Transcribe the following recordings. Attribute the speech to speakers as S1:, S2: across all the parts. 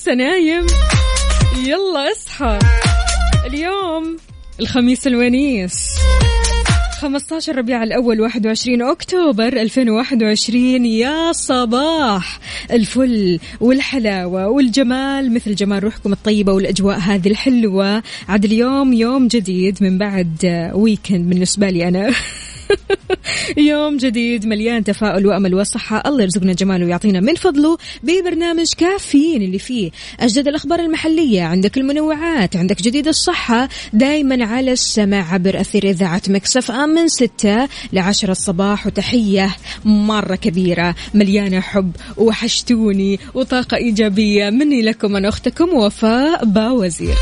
S1: لسه نايم يلا اصحى. اليوم الخميس الونيس. 15 ربيع الأول 21 أكتوبر 2021 يا صباح الفل والحلاوة والجمال. مثل جمال روحكم الطيبة والأجواء هذه الحلوة. عاد اليوم يوم جديد من بعد ويكند بالنسبة لي أنا. يوم جديد مليان تفاؤل وأمل وصحة. الله يرزقنا جماله ويعطينا من فضله ببرنامج كافيين اللي فيه أجدد الأخبار المحلية. عندك المنوعات عندك جديد الصحة. دايما على السمع عبر أثير إذاعة مكسف أم من 6 ل 10 الصباح. وتحية مرة كبيرة. مليانة حب وحشتوني وطاقة إيجابية. مني لكم أنا أختكم وفاء باوزير.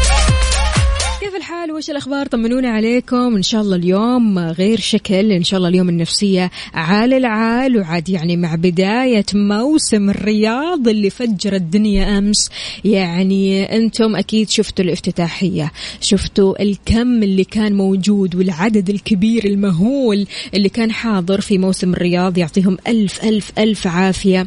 S1: كيف الحال؟ وش الأخبار؟ طمنونا عليكم. إن شاء الله اليوم غير شكل. إن شاء الله اليوم النفسية عال العال وعاد يعني مع بداية موسم الرياض اللي فجر الدنيا أمس. يعني أنتم أكيد شفتوا الافتتاحية. شفتوا الكم اللي كان موجود والعدد الكبير المهول اللي كان حاضر في موسم الرياض. يعطيهم ألف ألف ألف عافية.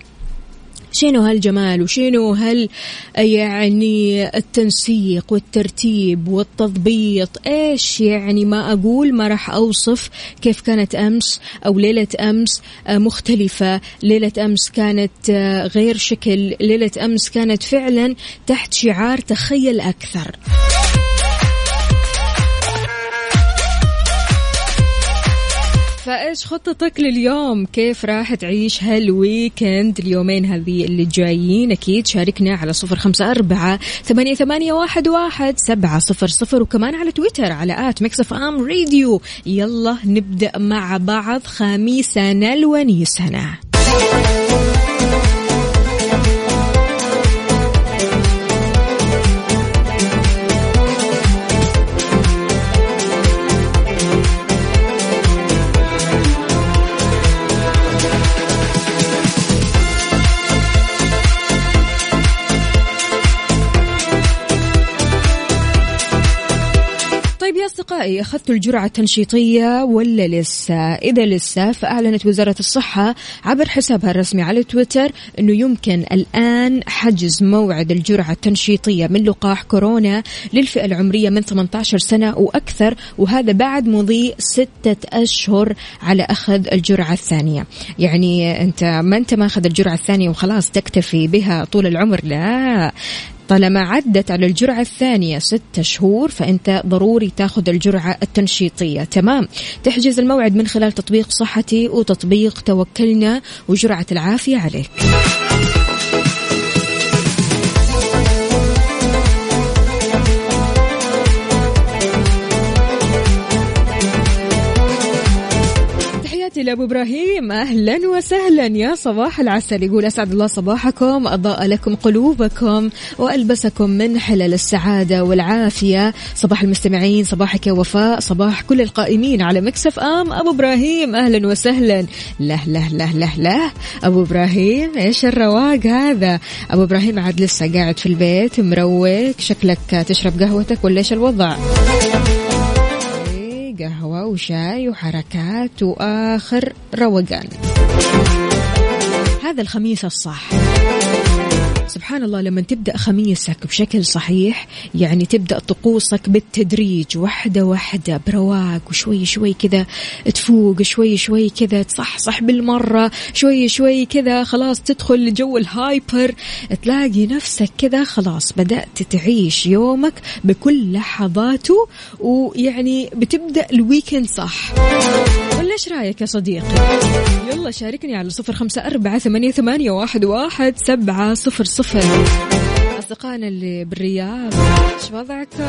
S1: شنو هالجمال وشنو هال يعني التنسيق والترتيب والتضبيط؟ إيش يعني؟ ما أقول ما راح أوصف كيف كانت أمس أو ليلة أمس آه، مختلفة. ليلة أمس كانت آه، غير شكل. ليلة أمس كانت فعلا تحت شعار تخيل أكثر. فايش خطتك لليوم؟ كيف راح تعيش هال weekend؟ اليومين هذي اللي جايين أكيد شاركنا على صفر خمسة أربعة ثمانية, ثمانية واحد, واحد سبعة صفر صفر وكمان على تويتر على at Mix FM Radio. يلا نبدأ مع بعض خميسنا الونيسنا. أصدقائي أخذتوا الجرعة التنشيطية ولا لسه؟ إذا لسه فأعلنت وزارة الصحة عبر حسابها الرسمي على تويتر أنه يمكن الآن حجز موعد الجرعة التنشيطية من لقاح كورونا للفئة العمرية من 18 سنة وأكثر وهذا بعد مضي ستة أشهر على أخذ الجرعة الثانية. يعني أنت ما أنت ماخذ الجرعة الثانية وخلاص تكتفي بها طول العمر؟ لا. طالما عدت على الجرعة الثانية ستة شهور فأنت ضروري تاخذ الجرعة التنشيطية. تمام. تحجز الموعد من خلال تطبيق صحتي وتطبيق توكلنا وجرعة العافية عليك. تحياتي لابو إبراهيم. أهلا وسهلا. يا صباح العسل. يقول أسعد الله صباحكم. أضاء لكم قلوبكم وألبسكم من حلل السعادة والعافية. صباح المستمعين صباحك يا وفاء. صباح كل القائمين على مكسف أم. أبو إبراهيم أهلا وسهلا. له له له له له. أبو إبراهيم إيش الرواق هذا؟ أبو إبراهيم عاد لسه قاعد في البيت مروق. شكلك تشرب قهوتك ولا إيش الوضع؟ قهوة وشاي وحركات وآخر روقان. هذا الخميس الصح. سبحان الله لما تبدأ خميسك بشكل صحيح يعني تبدأ طقوسك بالتدريج واحدة واحدة برواق وشوي شوي كذا تفوق شوي شوي كذا تصحصح بالمرة شوي شوي كذا خلاص تدخل لجو ال hyper تلاقي نفسك كذا خلاص بدأت تعيش يومك بكل لحظاته ويعني بتبدأ ال weekend صح. ولا إيش رأيك يا صديقي؟ يلا شاركني على صفر خمسة أربعة ثمانية, ثمانية واحد, واحد سبعة صفر صفر. أصدقائنا اللي بالرياض إيش وضعكم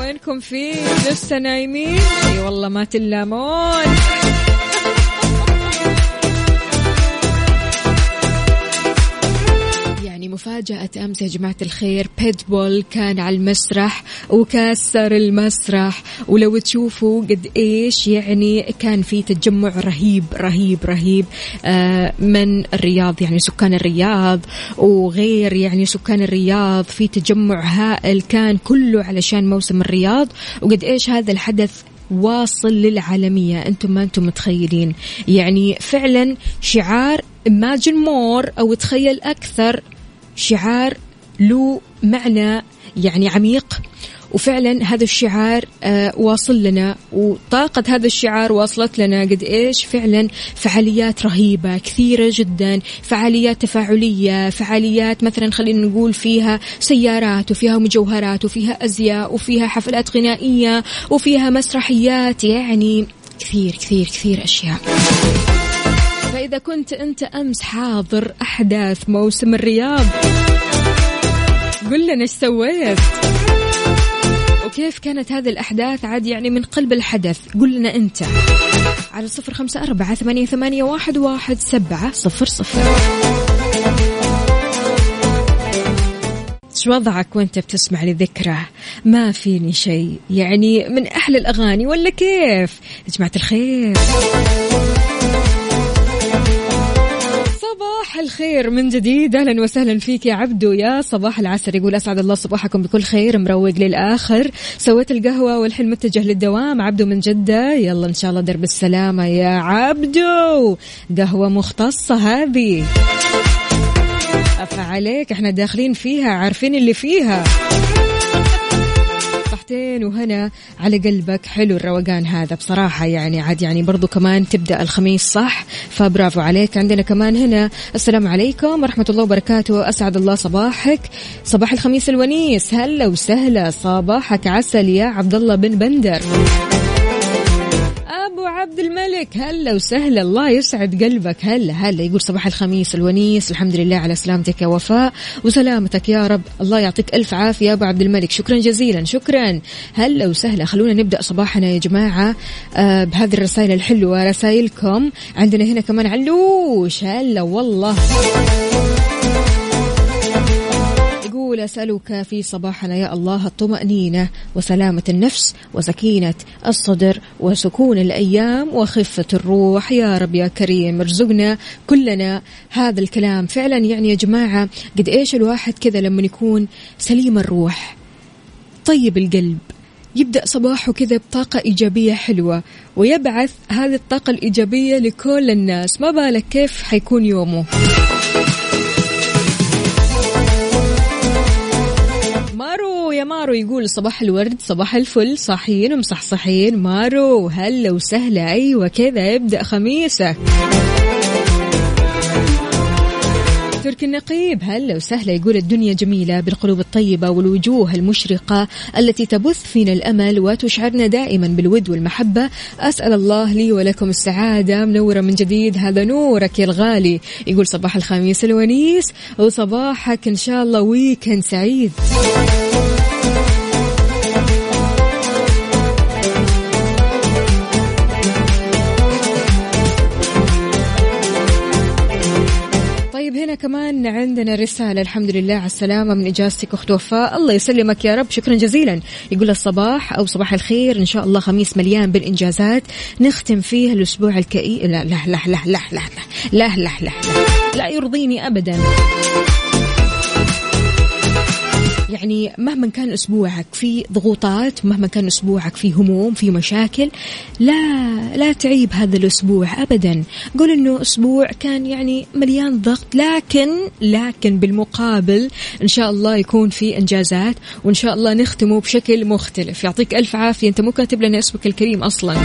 S1: وينكم فين لسه نايمين؟ إي والله ما تلامون. يعني مفاجأة أمس يا جماعة الخير بيتبول كان على المسرح وكسر المسرح. ولو تشوفوا قد إيش يعني كان في تجمع رهيب رهيب رهيب آه، من الرياض يعني سكان الرياض وغير يعني سكان الرياض. في تجمع هائل كان كله علشان موسم الرياض. وقد إيش هذا الحدث واصل للعالمية. أنتم ما أنتم متخيلين. يعني فعلا شعار imagine more أو تخيل أكثر شعار له معنى يعني عميق. وفعلا هذا الشعار آه واصل لنا وطاقة هذا الشعار واصلت لنا قد إيش؟ فعلا فعاليات رهيبة كثيرة جدا. فعاليات تفاعلية فعاليات مثلا خلينا نقول فيها سيارات وفيها مجوهرات وفيها أزياء وفيها حفلات غنائية وفيها مسرحيات يعني كثير كثير كثير أشياء. فإذا كنت أنت أمس حاضر أحداث موسم الرياض قل لنا إيش سويت؟ وكيف كانت هذه الأحداث؟ عاد يعني من قلب الحدث قل لنا أنت. على صفر خمسة أربعة ثمانية, ثمانية واحد, واحد سبعة صفر صفر. وضعك وأنت بتسمع لذكرى؟ ما فيني شيء. يعني من أحلى الأغاني ولا كيف؟ يا جماعة الخير. صباح الخير من جديد. أهلا وسهلا فيك يا عبدو. يا صباح العسل يقول أسعد الله صباحكم بكل خير. مروق للآخر. سويت القهوة والحين متجه للدوام. عبدو من جدة. يلا إن شاء الله درب السلامة يا عبدو. قهوة مختصة هذه. عليك. إحنا داخلين فيها. عارفين اللي فيها. وهنا على قلبك. حلو الروقان هذا بصراحة يعني. عاد يعني برضو كمان تبدأ الخميس صح؟ فبرافو عليك. عندنا كمان هنا السلام عليكم ورحمة الله وبركاته. أسعد الله صباحك. صباح الخميس الونيس. هلا وسهلا. صباحك عسل يا عبد الله بن بندر. أبو عبد الملك. هلا وسهلا. الله يسعد قلبك. هلا هلا. يقول صباح الخميس الونيس. الحمد لله على سلامتك يا وفاء وسلامتك يا رب. الله يعطيك ألف عافية يا أبو عبد الملك. شكرا جزيلا. شكرا. هلا وسهلا. خلونا نبدأ صباحنا يا جماعة آه بهذه الرسائل الحلوة. رسائلكم عندنا هنا كمان علوش. هلا والله. يقول أسألك في صباحنا يا الله الطمأنينة وسلامة النفس وسكينة الصدر وسكون الأيام وخفة الروح. يا رب يا كريم ارزقنا قلنا هذا الكلام. فعلا يعني يا جماعة قد إيش الواحد كذا لما يكون سليم الروح. طيب القلب يبدأ صباحه كذا بطاقة إيجابية حلوة ويبعث هذه الطاقة الإيجابية لكل الناس. ما بالك كيف حيكون يومه؟ يا مارو يقول صباح الورد صباح الفل صاحيين ومصحصحين. مارو هلا وسهلا أيوه كذا يبدا خميسك. تركي النقيب هلا وسهلا يقول الدنيا جميلة بالقلوب الطيبة والوجوه المشرقة التي تبث فينا الأمل وتشعرنا دائما بالود والمحبة. أسأل الله لي ولكم السعادة منورة من جديد هذا نورك يا الغالي. يقول صباح الخميس الونيس وصباحك إن شاء الله ويكند سعيد. طيب كمان عندنا رسالة الحمد لله على السلامة من إجازتك أخت وفاء الله يسلمك يا رب شكرا جزيلا يقول الصباح أو صباح الخير إن شاء الله خميس مليان بالإنجازات نختم فيه الأسبوع الكئيب لا لا لا لا لا لا لا لا لا لا لا يرضيني أبدا يعني مهما كان أسبوعك في ضغوطات مهما كان أسبوعك في هموم في مشاكل لا لا تعيب هذا الأسبوع ابدا. قول إنه أسبوع كان يعني مليان ضغط لكن لكن بالمقابل إن شاء الله يكون في إنجازات وإن شاء الله نختمه بشكل مختلف. يعطيك ألف عافية. أنت مو كاتب لنا اسمك الكريم أصلا.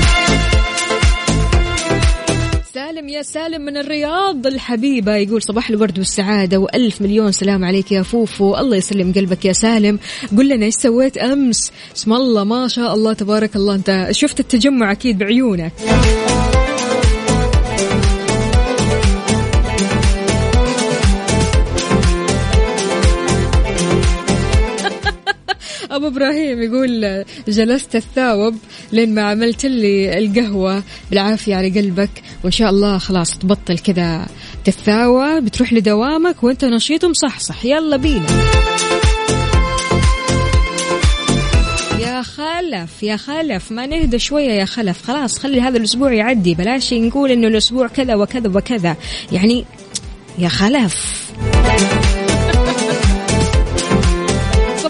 S1: سالم يا سالم من الرياض الحبيبة. يقول صباح الورد والسعادة وألف مليون سلام عليك يا فوفو. الله يسلم قلبك يا سالم. قل لنا إيش سويت أمس؟ اسم الله ما شاء الله تبارك الله. أنت شفت التجمع أكيد بعيونك. إبراهيم يقول جلست الثاوب لين ما عملت لي القهوة. بالعافية على قلبك. وإن شاء الله خلاص تبطل كذا تتثاوى بتروح لدوامك وأنت نشيط ومصحصح يلا بينا. يا خلف يا خلف. ما نهدى شوية يا خلف. خلاص خلي هذا الأسبوع يعدي. بلاش نقول إنه الأسبوع كذا وكذا وكذا. يعني يا خلف.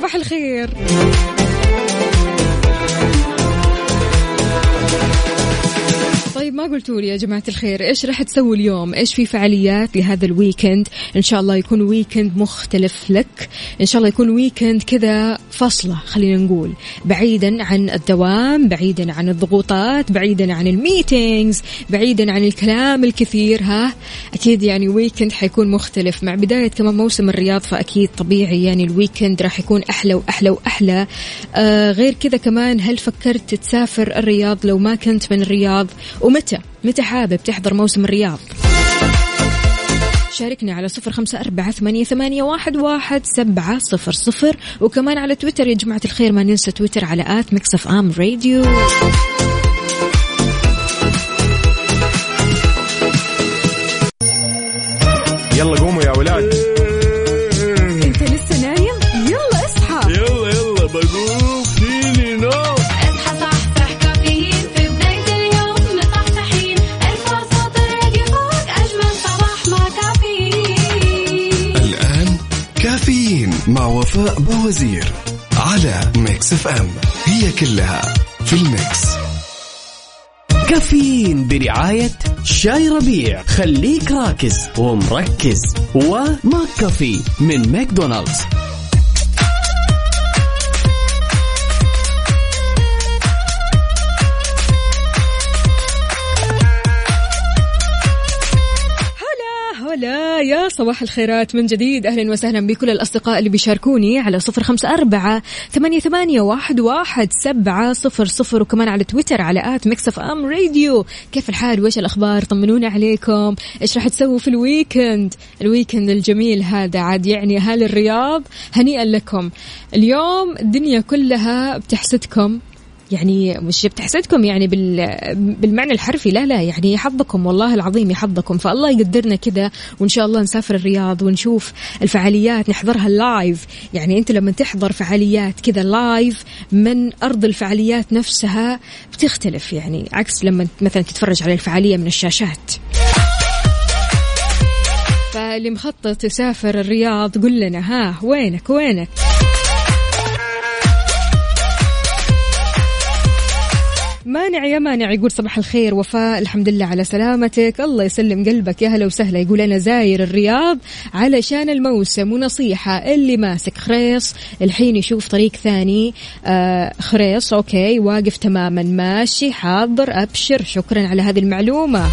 S1: صباح الخير. طيب ما قلتوا لي يا جماعة الخير إيش راح تسوي اليوم؟ إيش في فعاليات لهذا ال weekend إن شاء الله يكون weekend مختلف لك. إن شاء الله يكون weekend كذا فصلة خلينا نقول. بعيدا عن الدوام بعيدا عن الضغوطات بعيدا عن ال meetings بعيدا عن الكلام الكثير ها؟ أكيد يعني weekend حيكون مختلف. مع بداية كمان موسم الرياض فأكيد طبيعي يعني ال weekend راح يكون أحلى وأحلى وأحلى. آه غير كذا كمان هل فكرت تسافر الرياض؟ لو ما كنت من الرياض ومتى؟ متى حابب تحضر موسم الرياض؟ شاركني على صفر خمسة أربعة ثمانية, ثمانية واحد, واحد سبعة صفر صفر. وكمان على تويتر يا جماعة الخير ما ننسى تويتر على at Mix FM Radio.
S2: يلا قوموا
S3: باوزير على Mix FM هي كلها في ال mix.
S4: كافيين برعاية شاي ربيع. خليك راكز ومركز. و McCafé من ماكدونالدز.
S1: يا صباح الخيرات من جديد. أهلا وسهلا بكل الأصدقاء اللي بيشاركوني على صفر خمسة أربعة ثمانية, ثمانية واحد, واحد سبعة صفر صفر وكمان على تويتر على at Mix FM Radio. كيف الحال؟ وإيش الأخبار؟ طمنونا عليكم. إيش راح تسووا في ال weekend؟ ال weekend الجميل هذا عاد يعني أهالي الرياض. هنيئا لكم. اليوم الدنيا كلها بتحسدكم. يعني مش بتحسدكم يعني بال بالمعنى الحرفي؟ لا لا يعني يا حظكم والله العظيم يا حظكم. فالله يقدرنا كذا وإن شاء الله نسافر الرياض ونشوف الفعاليات نحضرها live يعني أنت لما تحضر فعاليات كذا live من أرض الفعاليات نفسها بتختلف. يعني عكس لما مثلا تتفرج على الفعالية من الشاشات. فاللي مخطط يسافر الرياض قل لنا ها وينك وينك؟ مانع يا مانع يقول صباح الخير وفاء الحمد لله على سلامتك. الله يسلم قلبك يا هلا وسهلا. يقول أنا زاير الرياض علشان الموسم ونصيحة اللي ماسك خريص الحين يشوف طريق ثاني. آه خريص أوكي واقف تماما ماشي حاضر أبشر. شكرا على هذه المعلومة.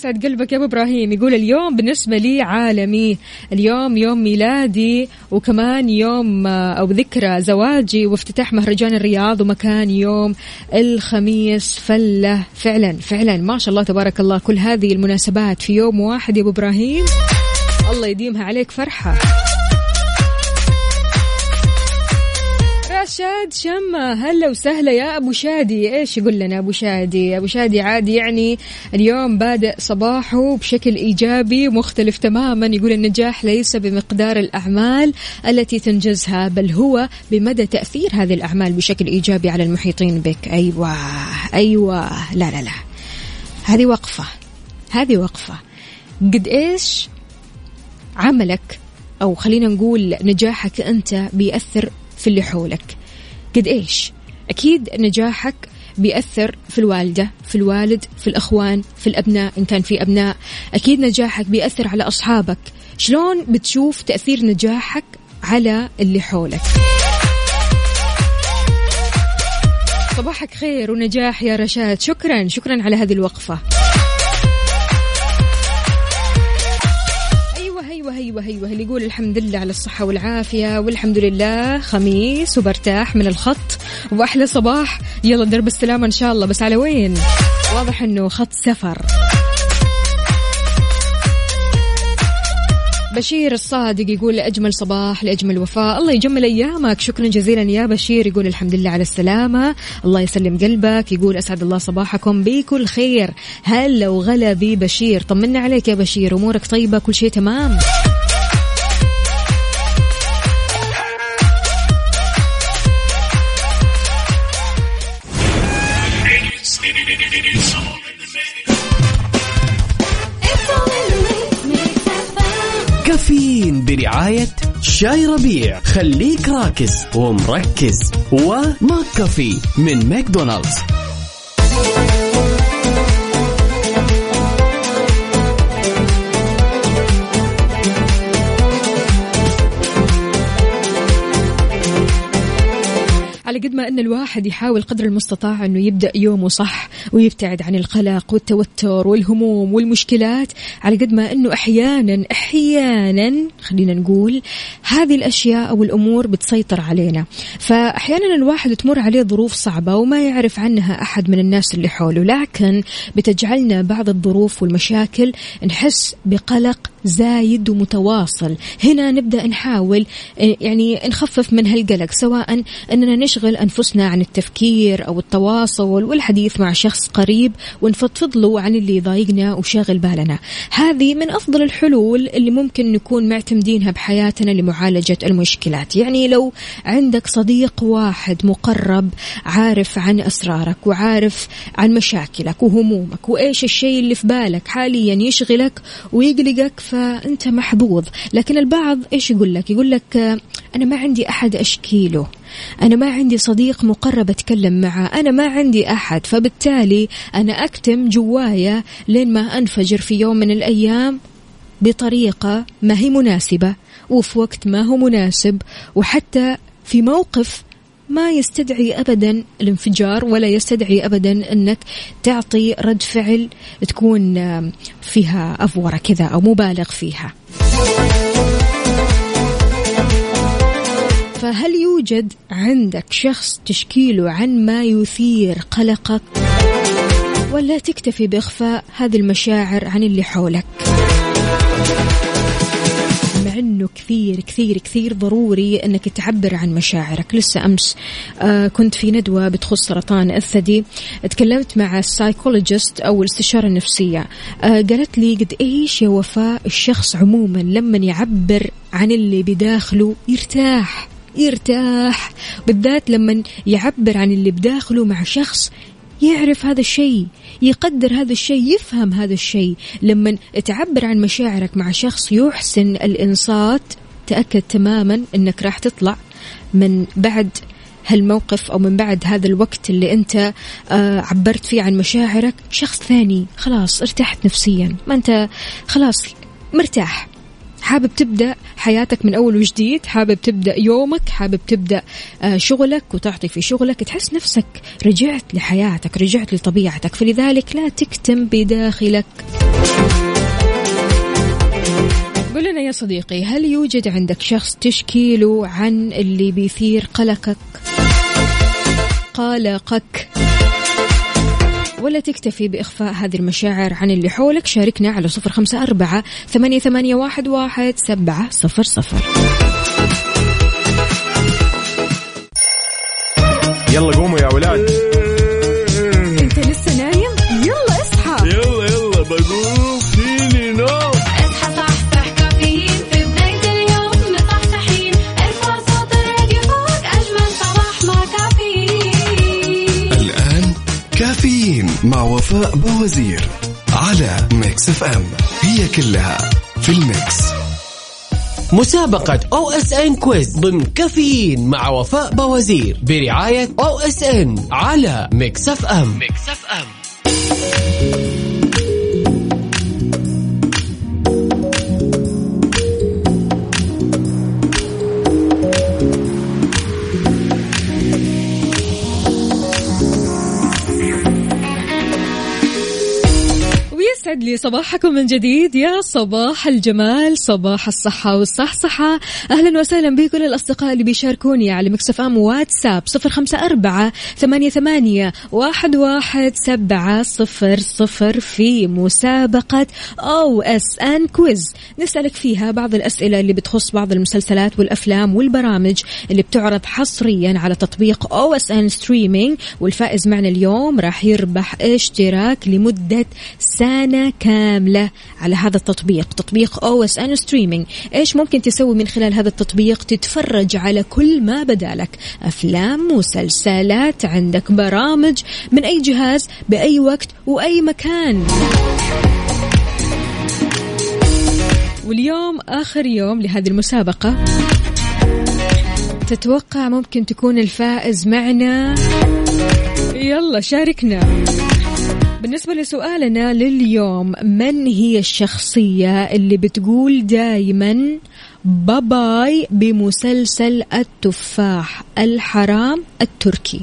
S1: يسعد قلبك يا أبو إبراهيم. يقول اليوم بالنسبة لي عالمي. اليوم يوم ميلادي وكمان يوم آه، أو ذكرى زواجي وافتتاح مهرجان الرياض ومكان يوم الخميس. فلة فعلا فعلا. ما شاء الله تبارك الله. كل هذه المناسبات في يوم واحد يا أبو إبراهيم. الله يديمها عليك فرحة. رشاد شمة هلا وسهلا يا أبو شادي. إيش يقول لنا أبو شادي؟ أبو شادي عادي يعني اليوم بادئ صباحه بشكل إيجابي مختلف تماما. يقول النجاح ليس بمقدار الأعمال التي تنجزها بل هو بمدى تأثير هذه الأعمال بشكل إيجابي على المحيطين بك. أيوه أيوه. لا لا لا. هذه وقفة هذه وقفة. قد إيش عملك أو خلينا نقول نجاحك أنت بيأثر في اللي حولك؟ قد إيش؟ أكيد نجاحك بيأثر في الوالدة في الوالد في الأخوان في الأبناء إن كان في أبناء. أكيد نجاحك بيأثر على أصحابك. شلون بتشوف تأثير نجاحك على اللي حولك؟ صباحك خير ونجاح يا رشاد. شكرا. شكرا على هذه الوقفة. أيوه أيوه أيوه. اللي يقول الحمد لله على الصحة والعافية والحمد لله. خميس وبرتاح من الخط وأحلى صباح. يلا درب السلامة إن شاء الله. بس على وين؟ واضح إنه خط سفر. بشير الصادق يقول لأجمل صباح لأجمل وفاء. الله يجمل أيامك. شكرا جزيلا يا بشير. يقول الحمد لله على السلامة. الله يسلم قلبك. يقول أسعد الله صباحكم. بكل خير. هلا وغلا بي بشير طمنا عليك يا بشير. أمورك طيبة. كل شيء تمام.
S4: برعاية شاي ربيع. خليك راكز ومركز. و McCafé من ماكدونالدز.
S1: قد ما أن الواحد يحاول قدر المستطاع أنه يبدأ يومه صح ويبتعد عن القلق والتوتر والهموم والمشكلات على قد ما أنه أحيانا أحيانا خلينا نقول هذه الأشياء أو الأمور بتسيطر علينا. فأحيانا الواحد تمر عليه ظروف صعبة وما يعرف عنها أحد من الناس اللي حوله لكن بتجعلنا بعض الظروف والمشاكل نحس بقلق زايد ومتواصل. هنا نبدأ نحاول يعني نخفف من هالقلق سواء أننا نشغل أنفسنا عن التفكير أو التواصل والحديث مع شخص قريب ونفضفض له عن اللي يضايقنا وشاغل بالنا. هذه من أفضل الحلول اللي ممكن نكون معتمدينها بحياتنا لمعالجة المشكلات. يعني لو عندك صديق واحد مقرب عارف عن أسرارك وعارف عن مشاكلك وهمومك وإيش الشيء اللي في بالك حاليا يشغلك ويقلقك فأنت محظوظ. لكن البعض إيش يقول لك؟ يقول لك أنا ما عندي أحد اشكي له أنا ما عندي صديق مقرب أتكلم معه. أنا ما عندي أحد. فبالتالي أنا أكتم جوايا لين ما أنفجر في يوم من الأيام بطريقة ما هي مناسبة وفي وقت ما هو مناسب وحتى في موقف ما يستدعي ابدا الانفجار ولا يستدعي ابدا أنك تعطي رد فعل تكون فيها أفورة كذا أو مبالغ فيها. فهل يوجد عندك شخص تشكيله عن ما يثير قلقك؟ ولا تكتفي بإخفاء هذه المشاعر عن اللي حولك؟ مع إنه كثير كثير كثير ضروري إنك تعبر عن مشاعرك. لسه أمس آه كنت في ندوة بتخص سرطان الثدي. تكلمت مع السايكولوجيست أو الاستشارة النفسية. آه قالت لي قد إيش يا وفاء الشخص عموما لما يعبر عن اللي بداخله يرتاح. يرتاح. بالذات لما يعبر عن اللي بداخله مع شخص يعرف هذا الشيء يقدر هذا الشيء يفهم هذا الشيء. لما تعبر عن مشاعرك مع شخص يحسن الإنصات. تأكد تماما أنك راح تطلع من بعد هالموقف أو من بعد هذا الوقت اللي أنت آه عبرت فيه عن مشاعرك. شخص ثاني خلاص ارتحت نفسيا. ما أنت خلاص مرتاح. حابب تبدأ حياتك من أول وجديد حابب تبدأ يومك حابب تبدأ آه، شغلك وتعطي في شغلك تحس نفسك رجعت لحياتك رجعت لطبيعتك. فلذلك لا تكتم بداخلك. قل لنا يا صديقي هل يوجد عندك شخص تشكي له عن اللي بيثير قلقك؟ قلقك. ولا تكتفي بإخفاء هذه المشاعر عن اللي حولك. شاركنا على صفر خمسة أربعة ثمانية, ثمانية واحد, واحد سبعة صفر صفر.
S2: يلا قوموا يا ولاد.
S5: كافيين مع
S3: وفاء باوزير على Mix FM. هي كلها في
S4: ال mix. مسابقة OSN quiz ضمن كافيين مع وفاء باوزير برعاية OSN على Mix FM. Mix
S1: FM. يسعد لي صباحكم من جديد. يا صباح الجمال صباح الصحة والصحصحة. أهلا وسهلا بكل الأصدقاء اللي بيشاركوني على Mix FM واتساب صفر خمسة أربعة ثمانية, ثمانية واحد, واحد سبعة صفر صفر في مسابقة OSN quiz. نسألك فيها بعض الأسئلة اللي بتخص بعض المسلسلات والأفلام والبرامج اللي بتعرض حصريا على تطبيق OSN streaming والفائز معنا اليوم راح يربح اشتراك لمدة سنة كاملة على هذا التطبيق تطبيق OSN streaming إيش ممكن تسوي من خلال هذا التطبيق؟ تتفرج على كل ما بدالك. أفلام مسلسلات عندك برامج من أي جهاز بأي وقت وأي مكان. واليوم آخر يوم لهذه المسابقة. تتوقع ممكن تكون الفائز معنا. يلا شاركنا. بالنسبة لسؤالنا لليوم من هي الشخصية اللي بتقول دايما باباي بمسلسل التفاح الحرام التركي؟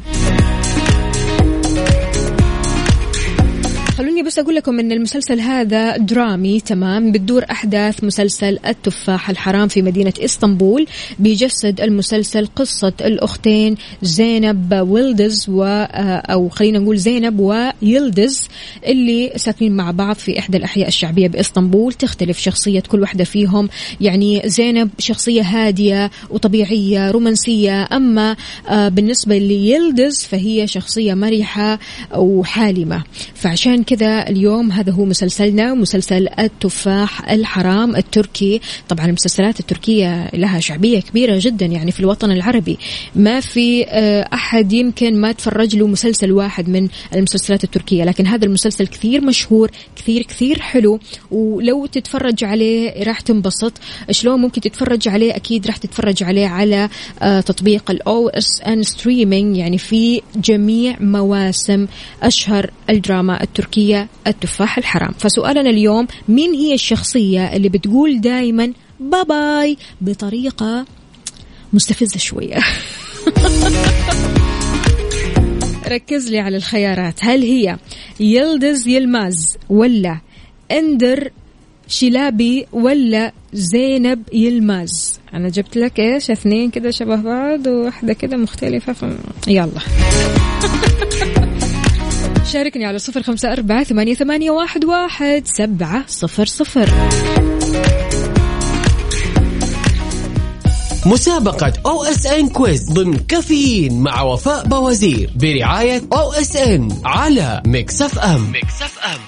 S1: خلوني بس أقول لكم أن المسلسل هذا درامي تمام؟ بتدور أحداث مسلسل التفاح الحرام في مدينة إسطنبول. بيجسد المسلسل قصة الأختين زينب ويلدز و أو خلينا نقول زينب ويلدز اللي ساكنين مع بعض في إحدى الأحياء الشعبية بإسطنبول. تختلف شخصية كل واحدة فيهم. يعني زينب شخصية هادية وطبيعية رومانسية. أما آه، بالنسبة ليلدز فهي شخصية مرحة وحالمة. فعشان كذا اليوم. هذا هو مسلسلنا مسلسل التفاح الحرام التركي. طبعا المسلسلات التركية لها شعبية كبيرة جدا يعني في الوطن العربي. ما في آه، أحد يمكن ما تفرج له مسلسل واحد من المسلسلات التركية لكن هذا المسلسل كثير مشهور كثير كثير حلو ولو تتفرج عليه راح تنبسط. شلون ممكن تتفرج عليه؟ أكيد راح تتفرج عليه على آه، تطبيق ال OSN Streaming يعني في جميع مواسم أشهر الدراما التركية. التفاح الحرام. فسؤالنا اليوم مين هي الشخصية اللي بتقول دائما باي بطريقة مستفزة شوية؟ ركز لي على الخيارات. هل هي يلدز يلماز ولا إندر شلابي ولا زينب يلماز؟ أنا جبت لك إيش؟ اثنين كذا شبه بعض وواحدة كذا مختلفة ف... يلا. شاركني على صفر خمسة أربعة ثمانية, ثمانية واحد, واحد سبعة صفر صفر.
S4: مسابقة OSN quiz ضمن كافيين مع وفاء بوازير برعاية أو إس إن على ميكس أف أم. ميكس أف أم.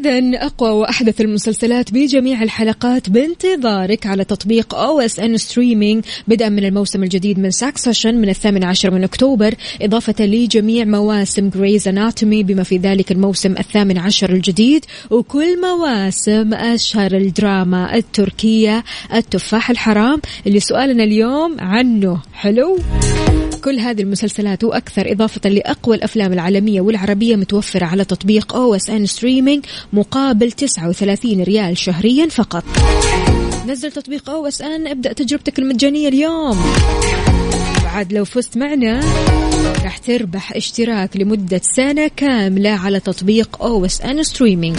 S1: إذا أقوى وأحدث المسلسلات بجميع الحلقات بانتظارك على تطبيق OSN Streaming بدءا من الموسم الجديد من Succession من الثامن عشر من أكتوبر إضافة لجميع مواسم Grey's Anatomy بما في ذلك الموسم الثامن عشر الجديد وكل مواسم أشهر الدراما التركية التفاح الحرام اللي سؤالنا اليوم عنه حلو؟ كل هذه المسلسلات وأكثر إضافة لأقوى الأفلام العالمية والعربية متوفرة على تطبيق OSN Streaming مقابل 39 ريال شهريا فقط. نزل تطبيق OSN ابدأ تجربتك المجانية اليوم. بعد لو فزت معنا راح تربح اشتراك لمدة سنة كاملة على تطبيق OSN Streaming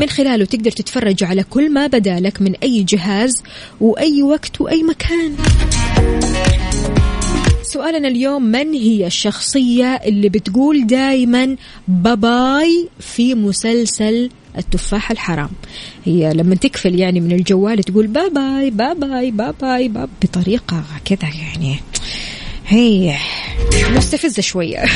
S1: من خلاله تقدر تتفرج على كل ما بدالك من أي جهاز وأي وقت وأي مكان سؤالنا اليوم من هي الشخصية اللي بتقول دايما bye bye في مسلسل التفاح الحرام؟ هي لما تقفل يعني من الجوال تقول bye bye bye bye bye bye باب بطريقة كذا يعني هي مستفزة شوية.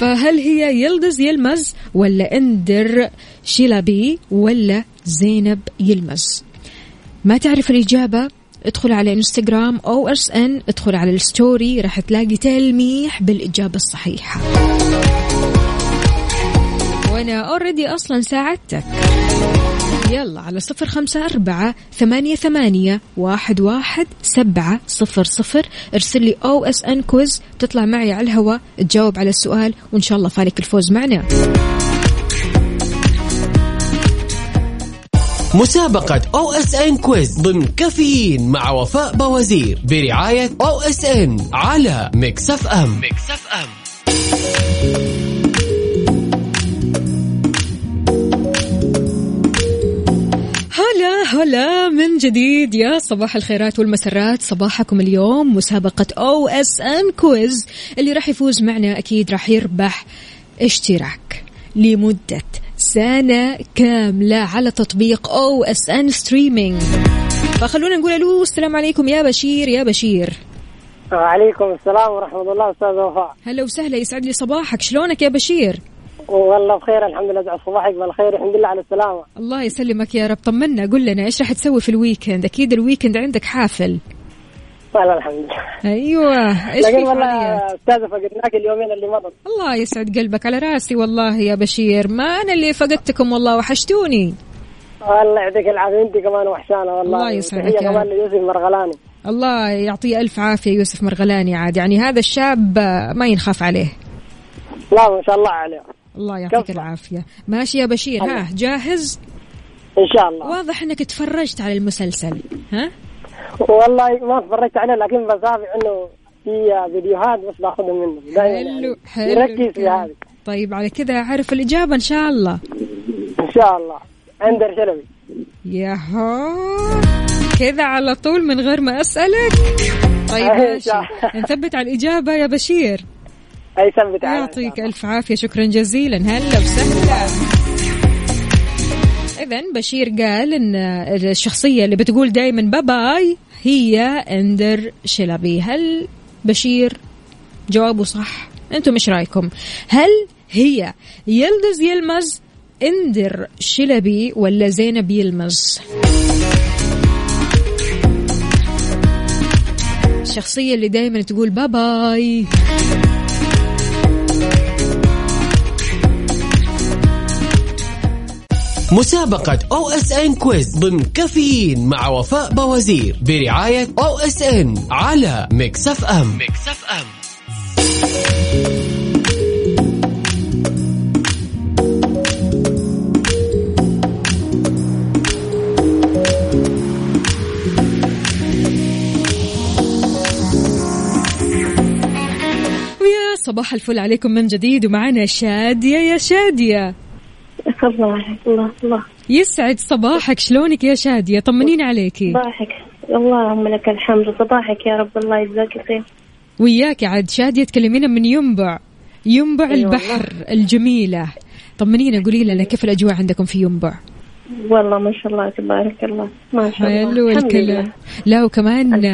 S1: فهل هي يلدز يلمز ولا إندر شيلابي ولا زينب يلمز؟ ما تعرف الإجابة؟ ادخل على انستغرام OSN ادخل على ال story راح تلاقي تلميح بالإجابة الصحيحة. وأنا already أصلا ساعدتك. يلا على صفر خمسة أربعة ثمانية ثمانية واحد واحد سبعة صفر صفر. ارسل لي OSN quiz تطلع معي على الهواء تجاوب على السؤال وإن شاء الله فالك الفوز معنا.
S4: مسابقة OSN quiz ضمن كافيين مع وفاء بوازير برعاية أو اس ان على ميكس اف ام ميكس اف ام
S1: هلا هلا من جديد يا صباح الخيرات والمسرات. صباحكم اليوم مسابقة OSN quiz اللي راح يفوز معنا أكيد راح يربح اشتراك لمدة سنة كاملة على تطبيق OSN Streaming فخلونا نقول ألو السلام عليكم يا بشير يا بشير.
S6: وعليكم السلام ورحمة الله أستاذ وفاء.
S1: هلا وسهلا يسعد لي صباحك. شلونك يا بشير؟
S6: والله بخير الحمد لله صباحك بالخير الحمد لله على السلامة.
S1: الله يسلمك يا رب. طمنا قل لنا إيش راح تسوي في ال weekend أكيد ال weekend عندك حافل.
S6: والله الحمد لله.
S1: أيوه. إيش
S6: لكن
S1: في
S6: والله أستاذة فقدناك اليومين اللي مضت.
S1: الله يسعد قلبك على راسي والله يا بشير. ما أنا اللي فقدتكم والله وحشتوني.
S6: والله يعطيك العافية أنت كمان وحشانة والله.
S1: الله يسعدك يا
S6: كمان
S1: رب.
S6: ليوسف مرغلاني.
S1: الله يعطيه ألف عافية يوسف مرغلاني عاد. يعني هذا الشاب ما ينخاف عليه.
S6: لا ما شاء الله عليه.
S1: الله يعطيك. العافية. ماشي يا بشير. ها جاهز؟
S6: إن شاء الله.
S1: واضح إنك تفرجت على المسلسل. ها؟
S6: والله ما اتفرجت عليه لكن بتابع إنه في فيديوهات بس باخذها منه. دائما
S1: حلو
S6: يعني
S1: حلو
S6: يركز في
S1: الكلام.
S6: هذه
S1: طيب على كذا أعرف الإجابة إن شاء الله.
S6: إن شاء الله. عندر شلبي
S1: ياهو كذا على طول من غير ما أسألك. طيب ماشي. نثبت على الإجابة يا بشير.
S6: أي ثبت
S1: يعطيك. ألف عافية شكرا جزيلا. هلا وسهلا. اذا بشير قال إن الشخصية اللي بتقول دائما bye هي إندر شلبي هل بشير جوابه صح؟ أنتم إيش رأيكم؟ هل هي يلدز يلمز إندر شلبي ولا زينب يلمز؟ الشخصية اللي دايما تقول bye
S4: مسابقة OSN quiz ضمن كافيين مع وفاء بوازير برعاية OSN على Mix FM. Mix FM.
S1: ويا صباح الفل عليكم من جديد ومعنا شادية يا شادية.
S7: الله الله الله.
S1: يسعد صباحك. شلونك يا شادية؟ طمنين عليكي.
S7: صباحك. اللهم لك الحمد. صباحك يا رب. الله يجزاك خير
S1: وياك عاد. شادية تكلمينا من ينبع. ينبع
S7: أي والله.
S1: البحر الجميلة. طمنينا قولي لنا كيف الأجواء عندكم في ينبع؟
S7: والله ما شاء الله تبارك الله. ما شاء الله.
S1: حلو الكلام. لا وكمان.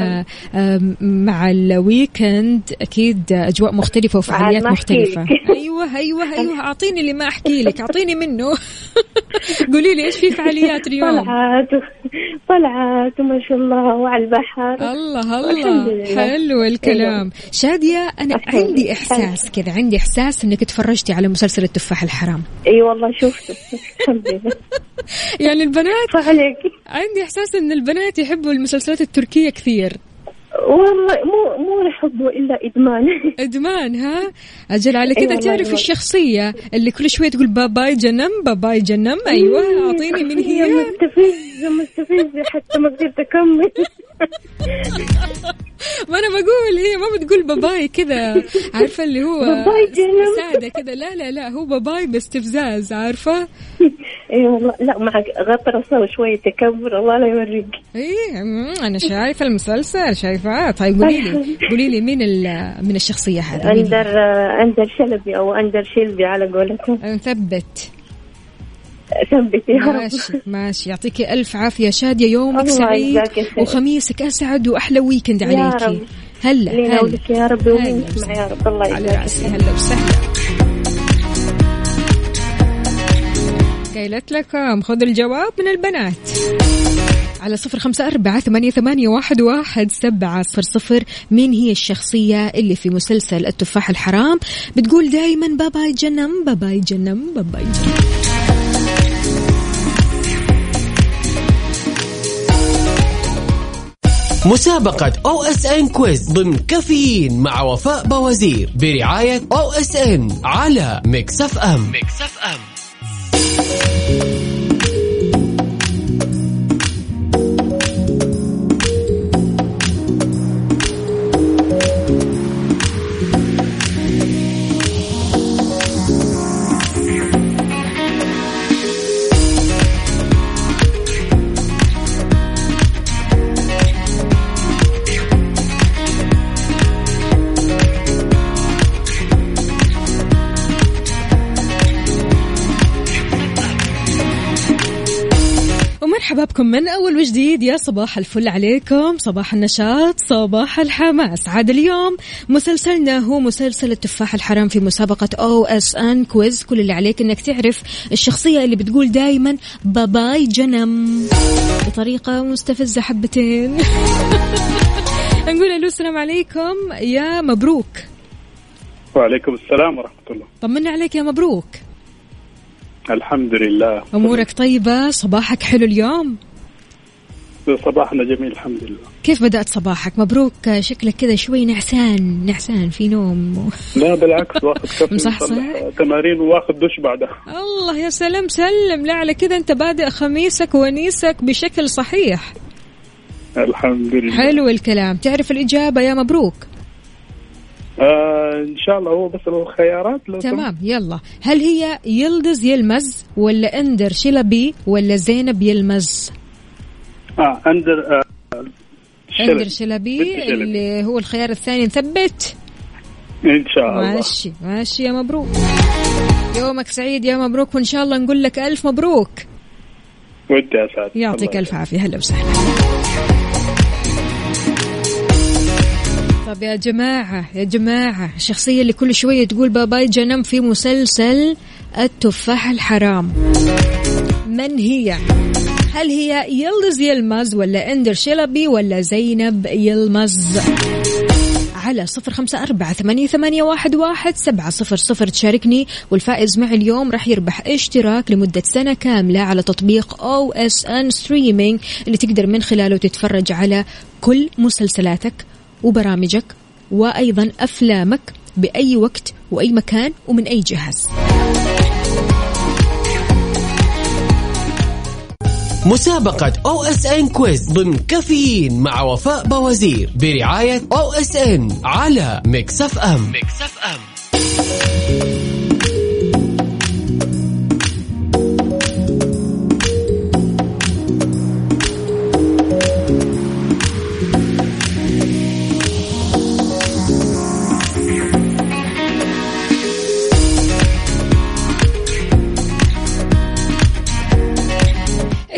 S1: آه، مع الويكند أكيد أجواء مختلفة وفعاليات
S7: مختلفة.
S1: أيوه أيوه أيوه. أعطيني اللي ما أحكي لك أعطيني منه. قولي لي إيش في فعاليات اليوم؟
S7: طلعت. طلعت وما شاء الله وعلى البحر.
S1: الله الله.
S7: لله.
S1: حلو الكلام. شادية أنا
S7: الحمد
S1: عندي
S7: لله.
S1: إحساس كذا عندي إحساس إنك تفرجتي على مسلسل التفاح الحرام.
S7: إي والله شفته.
S1: يعني البنات
S7: فعليك
S1: عندي إحساس إن البنات يحبوا المسلسلات التركية كثير.
S7: والله مو مو حب إلا إدمان.
S1: إدمان ها؟ أجل على كذا
S7: والله
S1: تعرف. الشخصية اللي كل شوية تقول باباي جنم باباي جنم؟ أيوه أعطيني من هي.
S7: مستفزة مستفزة حتى ما قدرت أكمل.
S1: ما أنا بقول هي ما بتقول باباي كذا عارفة اللي هو
S7: باباي جنم.
S1: ساده كذا. لا لا لا هو باباي باستفزاز عارفة؟
S7: اي والله لا معك غطرسة وشوية تكبر الله لا يوريك.
S1: إيه مم، أنا شايفة المسلسل شايفة. طيب قولي لي قولي لي مين ال- من الشخصية هذه؟
S7: أندر أندر شلبي أو أندر شلبي على قولتهم. ثبت يا رب
S1: ماشي ماشي. يعطيكي ألف عافية. شادية يومك سعيد. وخميسك أسعد وأحلى
S7: weekend
S1: عليكي. هلا هلا.
S7: يا رب
S1: هلا.
S7: يا رب. الله
S1: على
S7: يجزاك رأسي.
S1: هلا وسهلا. قالت لكم خذ الجواب من البنات. على صفر خمسة أربعة ثمانية, ثمانية واحد, واحد سبعة صفر صفر. مين هي الشخصية اللي في مسلسل التفاح الحرام؟ بتقول دايما bye bye canım bye bye canım
S4: bye bye canım. مسابقة OSN quiz ضمن كافيين مع وفاء بوازير برعاية OSN على Mix FM. Mix
S1: FM. بكم من أول وجديد. يا صباح الفل عليكم. صباح النشاط. صباح الحماس. عاد اليوم مسلسلنا هو مسلسل التفاح الحرام في مسابقة OSN. Quiz. كل اللي عليك إنك تعرف الشخصية اللي بتقول دايما bye bye canım بطريقة مستفزة حبتين. نقول ألو السلام عليكم. يا مبروك.
S8: وعليكم السلام ورحمة الله.
S1: طمنا عليك يا مبروك.
S8: الحمد لله.
S1: أمورك طيبة؟ صباحك حلو اليوم؟
S8: صباحنا جميل الحمد لله.
S1: كيف بدأت صباحك؟ مبروك شكلك كذا شوي نعسان نعسان في نوم.
S8: لا بالعكس واخذ كفي؟ مصلح تمارين واخذ دش بعدها.
S1: الله يا سلام سلم. لا على كذا أنت بادئ خميسك ونيسك بشكل صحيح.
S8: الحمد لله.
S1: حلو الكلام. تعرف الإجابة؟ يا مبروك.
S8: آه إن شاء الله هو بس الخيارات لو
S1: تمام يلا. هل هي يلدز يلمز ولا أندر شلبي ولا زينب يلمز.
S8: آه أندر آه
S1: أندر
S8: شلبي.
S1: شلبي
S8: بنت شلبي.
S1: اللي هو الخيار الثاني. نثبت.
S8: إن شاء الله.
S1: ماشي ماشي يا مبروك. يومك سعيد يا مبروك وإن شاء الله نقول لك ألف مبروك.
S8: ودي أسعد.
S1: يعطيك
S8: الله
S1: ألف عافية. هلا وسهلا. طب يا جماعة يا جماعة الشخصية اللي كل شوية تقول bye bye canım في مسلسل التفاح الحرام من هي؟ هل هي يلدز يلمز ولا إندر شلبي ولا زينب يلمز؟ على صفر خمسة أربعة ثمانية, ثمانية واحد, واحد سبعة صفر صفر تشاركني والفائز معي اليوم راح يربح اشتراك لمدة سنة كاملة على تطبيق OSN Streaming اللي تقدر من خلاله تتفرج على كل مسلسلاتك وبرامجك وأيضا أفلامك بأي وقت وأي مكان ومن أي جهاز.
S4: مسابقة OSN Quiz ضمن كافيين مع وفاء باوزير برعاية أو إس إن على ميكس أف أم. ميكس أف أم.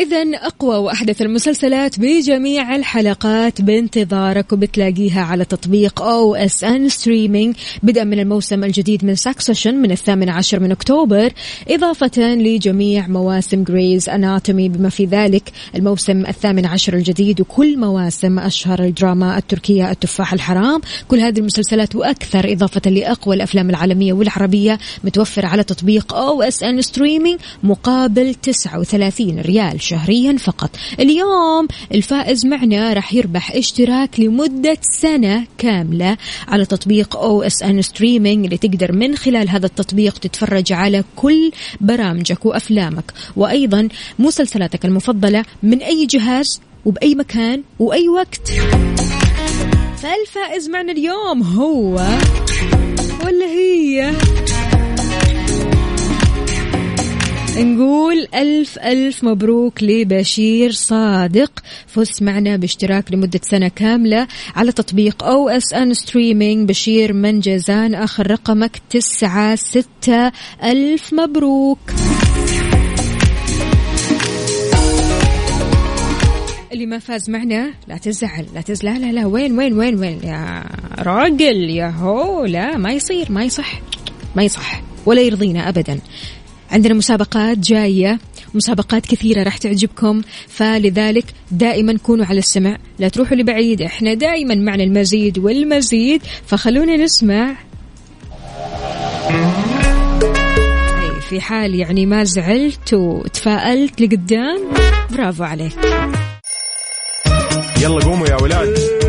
S1: إذا أقوى وأحدث المسلسلات بجميع الحلقات بانتظارك وبتلاقيها على تطبيق OSN Streaming بدءا من الموسم الجديد من Succession من الثامن عشر من أكتوبر. إضافة لجميع مواسم Grey's Anatomy بما في ذلك الموسم الثامن عشر الجديد وكل مواسم أشهر الدراما التركية التفاح الحرام. كل هذه المسلسلات وأكثر إضافة لأقوى الأفلام العالمية والعربية متوفرة على تطبيق OSN Streaming مقابل 39 ريال شهريا فقط. اليوم الفائز معنا راح يربح اشتراك لمدة سنة كاملة على تطبيق OSN Streaming اللي تقدر من خلال هذا التطبيق تتفرج على كل برامجك وأفلامك. وأيضا مسلسلاتك المفضلة من أي جهاز وبأي مكان وأي وقت. فالفائز معنا اليوم هو ولا هي نقول ألف ألف مبروك لبشير صادق. فزت معنا باشتراك لمدة سنة كاملة على تطبيق OSN Streaming بشير من جازان آخر رقمك تسعة ستة. ألف مبروك. اللي ما فاز معنا لا تزعل لا تزعل لا لا لا وين وين وين وين؟ يا راجل يا هو لا ما يصير ما يصح ما يصح ولا يرضينا ابدا. عندنا مسابقات جاية مسابقات كثيرة راح تعجبكم فلذلك دائما كونوا على السمع لا تروحوا لبعيد إحنا دائما معنا المزيد والمزيد فخلونا نسمع. أي في حال يعني ما زعلت وتفائلت لقدام برافو عليك.
S2: يلا قوموا يا ولاد.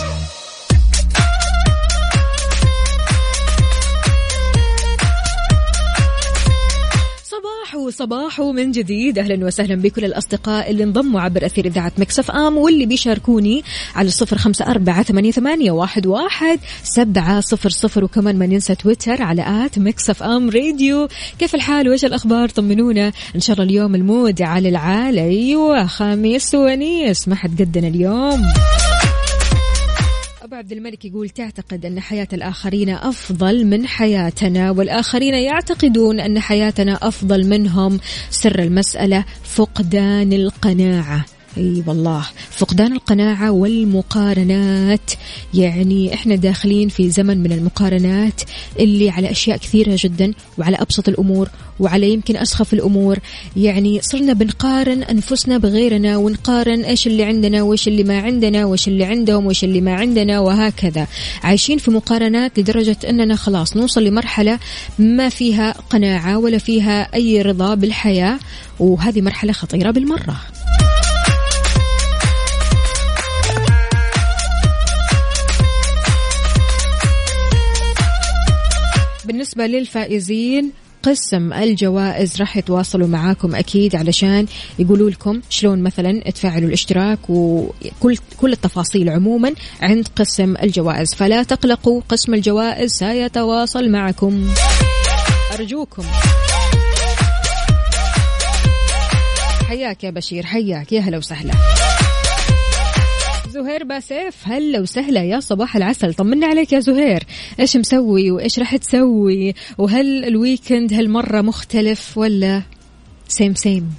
S1: صباح صباح من جديد. أهلا وسهلا بكل الأصدقاء اللي انضموا عبر أثير إذاعة Mix FM واللي بيشاركوني على الصفر خمسة أربعة ثمانية, ثمانية واحد, واحد سبعة صفر صفر. وكمان ما ننسى تويتر على at Mix FM Radio. كيف الحال؟ وإيش الأخبار؟ طمنونا. إن شاء الله اليوم المود على العال أيوه خميس ونيس. ما حد قدنا اليوم. عبد الملك يقول تعتقد أن حياة الآخرين أفضل من حياتنا والآخرين يعتقدون أن حياتنا أفضل منهم. سر المسألة فقدان القناعة. أي والله. فقدان القناعة والمقارنات. يعني إحنا داخلين في زمن من المقارنات اللي على أشياء كثيرة جدا وعلى أبسط الأمور وعلى يمكن أسخف الأمور. يعني صرنا بنقارن أنفسنا بغيرنا ونقارن إيش اللي عندنا وإيش اللي ما عندنا وإيش اللي عندهم وإيش اللي ما عندنا وهكذا. عايشين في مقارنات لدرجة إننا خلاص نوصل لمرحلة ما فيها قناعة ولا فيها أي رضا بالحياة. وهذه مرحلة خطيرة بالمرة. بالنسبة للفائزين قسم الجوائز راح يتواصلوا معاكم أكيد علشان يقولوا لكم شلون مثلا تفعلوا الاشتراك وكل كل التفاصيل عموما عند قسم الجوائز. فلا تقلقوا قسم الجوائز سيتواصل معكم. أرجوكم. حياك يا بشير حياك يا هلا وسهلا. زهير باسيف هلا وسهلا يا صباح العسل. طمنا عليك يا زهير. إيش مسوي وإيش راح تسوي؟ وهل ال weekend هالمرة مختلف ولا same same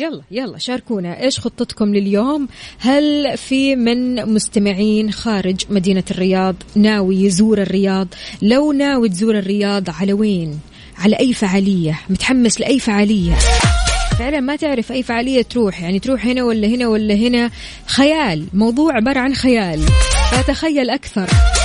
S1: يلا يلا شاركونا. إيش خطتكم لليوم؟ هل في من مستمعين خارج مدينة الرياض ناوي يزور الرياض؟ لو ناوي تزور الرياض على وين؟ على أي فعالية؟ متحمس لأي فعالية؟ فعلا ما تعرف أي فعالية تروح يعني تروح هنا ولا هنا ولا هنا. خيال موضوع عبارة عن خيال. فتخيل أكثر.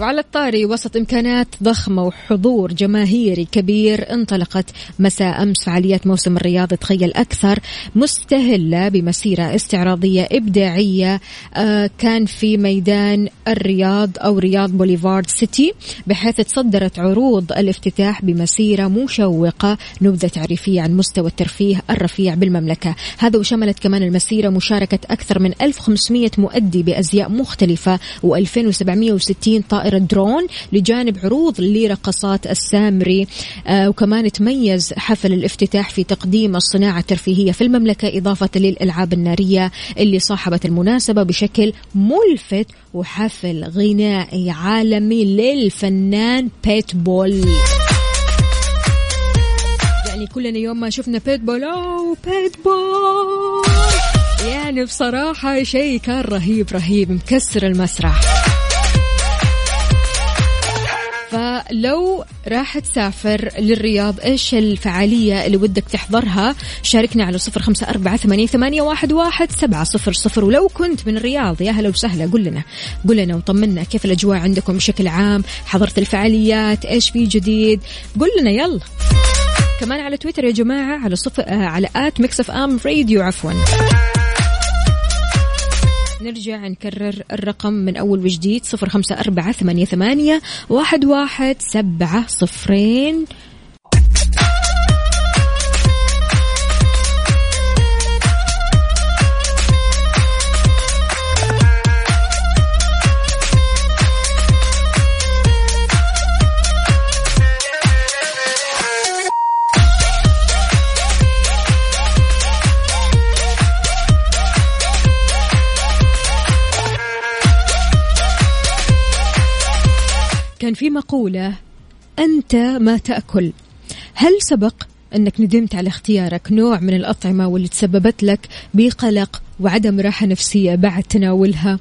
S1: وعلى الطاري وسط إمكانات ضخمة وحضور جماهيري كبير انطلقت مساء أمس فعاليات موسم الرياض تخيل أكثر مستهلة بمسيرة استعراضية إبداعية آه، كان في ميدان الرياض أو رياض بوليفارد سيتي بحيث تصدرت عروض الافتتاح بمسيرة مشوقة نبذة تعريفية عن مستوى الترفيه الرفيع بالمملكة. هذا وشملت كمان المسيرة مشاركة أكثر من 1500 مؤدي بأزياء مختلفة و2760 طائرة درون لجانب عروض لرقصات السامري. آه وكمان تميز حفل الافتتاح في تقديم الصناعة الترفيهية في المملكة إضافة للألعاب النارية اللي صاحبت المناسبة بشكل ملفت وحفل غنائي عالمي للفنان بيت بول يعني كلنا يوم ما شفنا بيت بول أوه بيت بول يعني بصراحة شيء كان رهيب رهيب مكسر المسرح. فلو راح تسافر للرياض إيش الفعالية اللي ودك تحضرها؟ شاركنا على صفر خمسة أربعة ثمانية, واحد, واحد سبعة صفر صفر. ولو كنت من الرياض يا هلا وسهلا قل لنا قل لنا وطمنا كيف الأجواء عندكم بشكل عام؟ حضرت الفعاليات إيش في جديد؟ قل لنا يلا. كمان على تويتر يا جماعة على صفر آه على at Mix FM Radio عفوا. نرجع نكرر الرقم من أول وجديد صفر خمسة أربعة ثمانية, ثمانية واحد, واحد سبعة صفرين. في مقولة أنت ما تأكل. هل سبق أنك ندمت على اختيارك نوع من الأطعمة واللي تسببت لك بقلق وعدم راحة نفسية بعد تناولها؟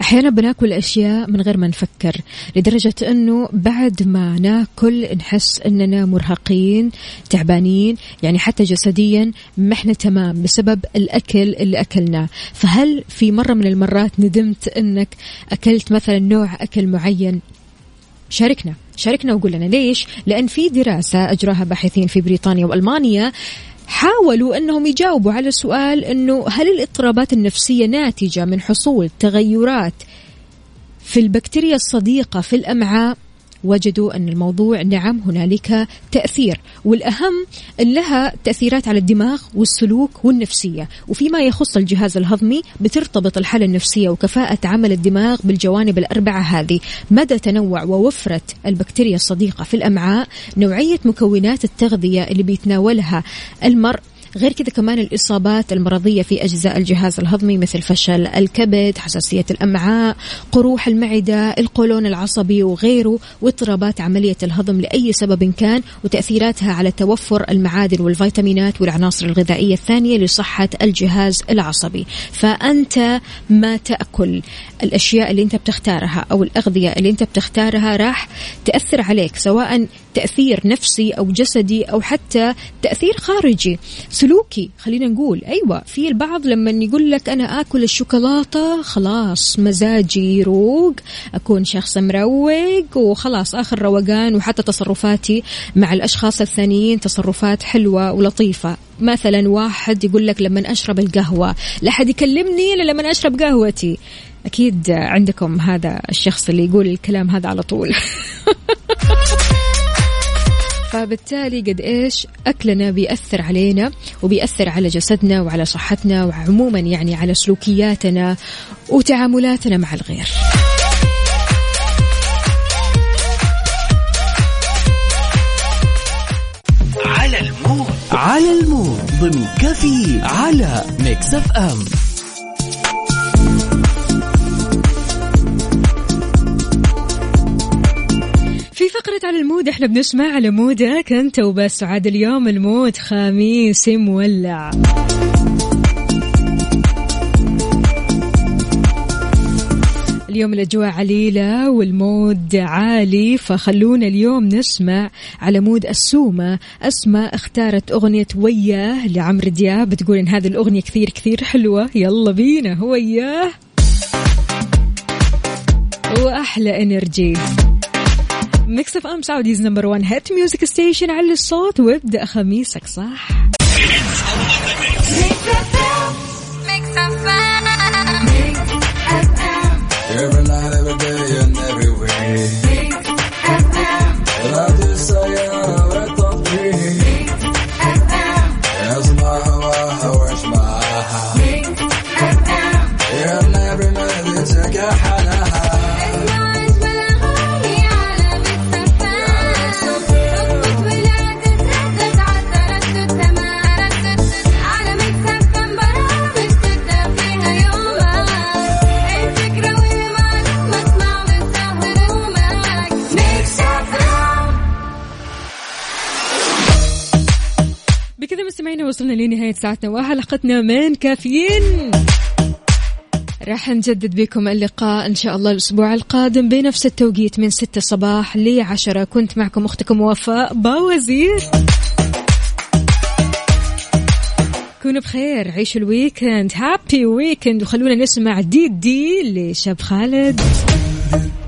S1: أحيانا بناكل أشياء من غير ما نفكر لدرجة أنه بعد ما ناكل نحس أننا مرهقين تعبانين يعني حتى جسديا ما إحنا تمام بسبب الأكل اللي أكلناه. فهل في مرة من المرات ندمت أنك أكلت مثلا نوع أكل معين شاركنا. شاركنا وقول لنا ليش؟ لأن في دراسة أجراها باحثين في بريطانيا وألمانيا حاولوا أنهم يجاوبوا على سؤال أنه هل الاضطرابات النفسية ناتجة من حصول تغيرات في البكتيريا الصديقة في الأمعاء؟ وجدوا أن الموضوع نعم هنالك تأثير والأهم لها تأثيرات على الدماغ والسلوك والنفسية. وفيما يخص الجهاز الهضمي بترتبط الحالة النفسية وكفاءة عمل الدماغ بالجوانب الأربعة هذه. مدى تنوع ووفرة البكتيريا الصديقة في الأمعاء نوعية مكونات التغذية اللي بيتناولها المرء غير كذا كمان الإصابات المرضية في أجزاء الجهاز الهضمي مثل فشل الكبد حساسية الأمعاء قروح المعدة القولون العصبي وغيره واضطرابات عملية الهضم لأي سبب كان وتأثيراتها على توفر المعادن والفيتامينات والعناصر الغذائية الثانية لصحة الجهاز العصبي. فأنت ما تأكل. الأشياء اللي أنت بتختارها أو الأغذية اللي أنت بتختارها راح تأثر عليك سواء تأثير نفسي أو جسدي أو حتى تأثير خارجي. سلوكي خلينا نقول. أيوة في البعض لما يقول لك أنا آكل الشوكولاتة خلاص مزاجي يروق أكون شخص مروق وخلاص آخر روقان وحتى تصرفاتي مع الأشخاص الثانيين تصرفات حلوة ولطيفة. مثلا واحد يقول لك لما أشرب القهوة لا يكلمني إلا لما أشرب قهوتي. أكيد عندكم هذا الشخص اللي يقول الكلام هذا على طول. فبالتالي قد إيش أكلنا بيأثر علينا وبيأثر على جسدنا وعلى صحتنا وعموما يعني على سلوكياتنا وتعاملاتنا مع الغير.
S4: على ال mood. على ال mood. ضمن كافيين على Mix
S1: FM. فقرة على ال mood إحنا بنسمع على mood ك. انت وبس عاد اليوم ال mood خميس مولع. اليوم الأجواء عليلة وال mood عالي فخلونا اليوم نسمع على mood السومة. أسماء اختارت أغنية وياه لعمرو دياب. بتقول إن هذه الأغنية كثير كثير حلوة. يلا بينا هو وياه. وأحلى energy. Mix FM Saudi's number 1 hit music station على الصوت وابدأ خميسك صح؟ وصلنا لنهاية ساعتنا. وحلقتنا من كافيين. راح نجدد بكم اللقاء إن شاء الله الأسبوع القادم بنفس التوقيت من 6 صباح ل 10 كنت معكم أختكم وفاء باوزير. كونوا بخير عيشوا ال weekend. Happy weekend وخلونا نسمع دي دي لشاب خالد.